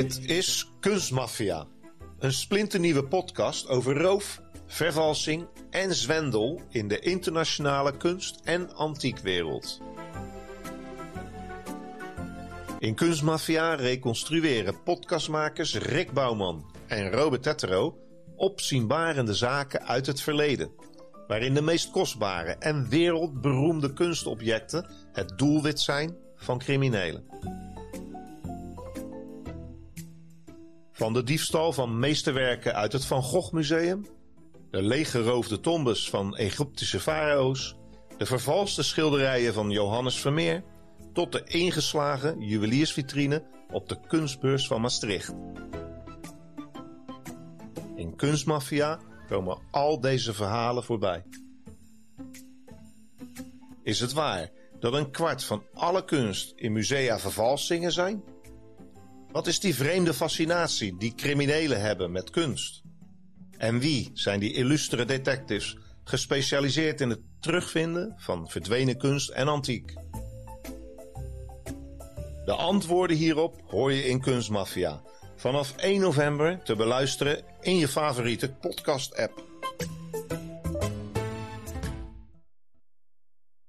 Dit is Kunstmafia, een splinternieuwe podcast over roof, vervalsing en zwendel in de internationale kunst- en antiekwereld. In Kunstmafia reconstrueren podcastmakers Rick Bouwman en Robert Tettero opzienbarende zaken uit het verleden, waarin de meest kostbare en wereldberoemde kunstobjecten het doelwit zijn van criminelen. Van de diefstal van meesterwerken uit het Van Gogh Museum, de leeggeroofde tombes van Egyptische farao's, de vervalste schilderijen van Johannes Vermeer, tot de ingeslagen juweliersvitrine op de kunstbeurs van Maastricht. In Kunstmafia komen al deze verhalen voorbij. Is het waar dat een kwart van alle kunst in musea vervalsingen zijn? Wat is die vreemde fascinatie die criminelen hebben met kunst? En wie zijn die illustere detectives gespecialiseerd in het terugvinden van verdwenen kunst en antiek? De antwoorden hierop hoor je in Kunstmafia. Vanaf 1 november te beluisteren in je favoriete podcast-app.